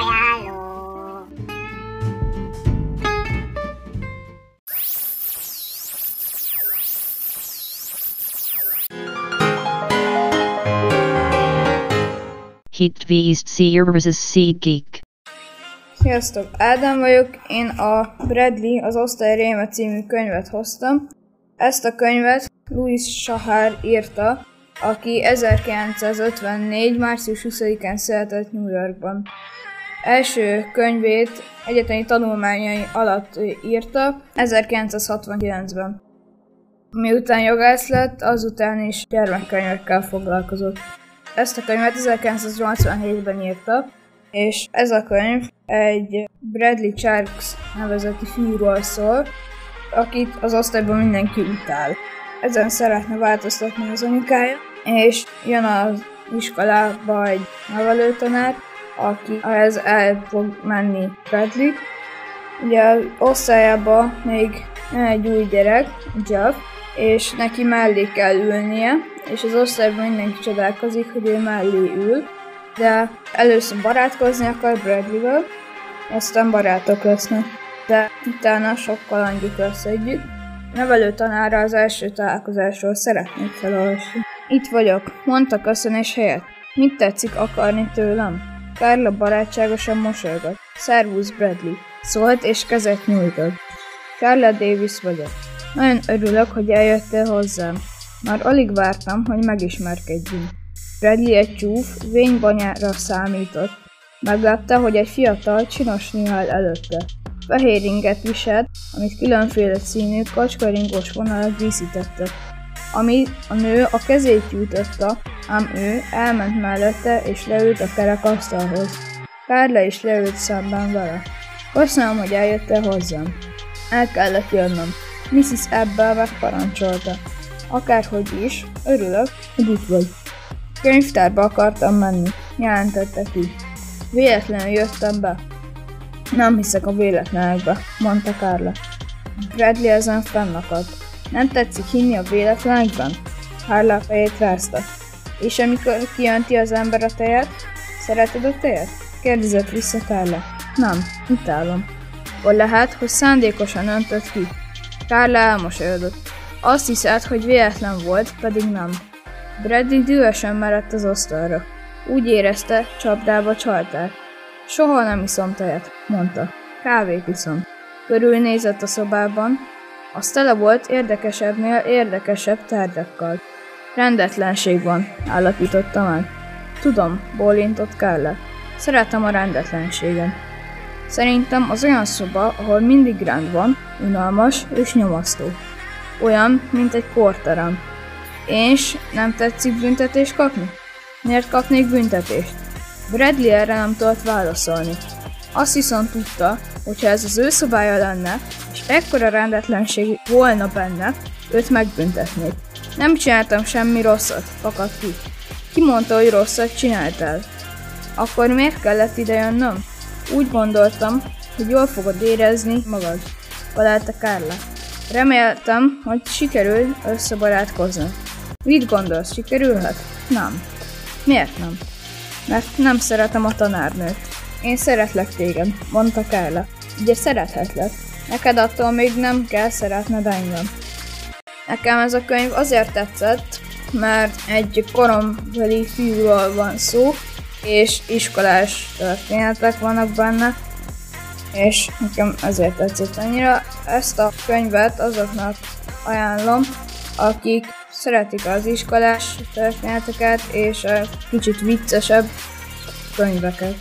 ajánló. Hit Beast Seer vs. Sea Geek. Sziasztok, Ádám vagyok, én a Bradley, az Osztály Réme című könyvet hoztam. Ezt a könyvet Louis Sahar írta, aki 1954. március 20-án született New Yorkban. Első könyvét egyetemi tanulmányai alatt írta 1969-ben. Miután jogász lett, azután is gyermekkönyvekkel foglalkozott. Ezt a könyvet 1987-ben írta, és ez a könyv egy Bradley Charles nevezeti fiúról szól, akit az osztályban mindenki utál. Ezen szeretne változtatni az anyukája, és jön az iskolába egy nevelőtanár, aki ehhez el fog menni Bradley. Ugye az osztályába még egy új gyerek, Jeff, és neki mellé kell ülnie, és az osztályban mindenki csodálkozik, hogy ő mellé ül, de először barátkozni akar Bradley-vel, aztán barátok lesznek, de utána sokkal angyik lesz együtt. Nevelő tanára az első találkozásról szeretnék felolvasni. Itt vagyok, mondta köszönés helyett. Mit tetszik akarni tőlem? Kárla barátságosan mosolygott. Szervusz Bradley. Szólt és kezet nyújtott. Carla Davis vagyok. Nagyon örülök, hogy eljöttél hozzám. Már alig vártam, hogy megismerkedjünk. Bradley egy csúf, vénybanyára számított. Meglátta, hogy egy fiatal, csinos áll előtte. Fehér inget viselt, amit különféle színű, kacskaringos vonalak díszítettek. Ami a nő a kezét nyújtotta, ám ő elment mellette és leült a kerekasztalhoz. Kárla is leült szemben vele. Köszönöm, hogy eljöttél hozzám. El kellett jönnöm. Mrs. Ebbel megparancsolta. Akárhogy is, örülök, hogy itt vagy. Könyvtárba akartam menni, jelentette ki. Véletlenül jöttem be. Nem hiszek a véletlenekbe, mondta Kárla. Bradley ezen fennakadt. Nem tetszik hinni a véletlenekben? Kárla a fejét rázta. És amikor kijönti az ember a tejet? Szereted a tejet? Kérdezett vissza Kárla. Nem, utálom. Vagy lehet, hogy szándékosan öntött ki. Kárla elmosolyodott. Azt hiszed, hogy véletlen volt, pedig nem. Bradley dühösen merett az asztalra. Úgy érezte, csapdába csalták. Soha nem iszom tejet, mondta. Kávét iszom. Körülnézett a szobában. Az tele volt érdekesebbnél érdekesebb tárgyakkal. Rendetlenség van, állapította meg. Tudom, bólintott Kárle. Szeretem a rendetlenségen. Szerintem az olyan szoba, ahol mindig rend van, unalmas és nyomasztó. Olyan, mint egy korterem. És nem tetszik büntetést kapni? Miért kapnék büntetést? Bradley erre nem tudott válaszolni. Azt viszont tudta, hogyha ez az ő szobája lenne, és ekkora rendetlenség volna benne, őt megbüntetnék. Nem csináltam semmi rosszat, fakadt ki. Mondta, hogy rosszat csináltál? Akkor miért kellett ide jönnöm? Úgy gondoltam, hogy jól fogod érezni magad, felelte Kárla. Reméltem, hogy sikerül összebarátkozni. Mit gondolsz, sikerülhet? Nem. Miért nem? Mert nem szeretem a tanárnőt. Én szeretlek téged, mondta Kárla. Ugye szerethetlek. Neked attól még nem kell szeretned engem. Nekem ez a könyv azért tetszett, mert egy korombeli fiúról van szó, és iskolás történetek vannak benne, és nekem ezért tetszett annyira. Ezt a könyvet azoknak ajánlom, akik szeretik az iskolás történeteket és a kicsit viccesebb könyveket.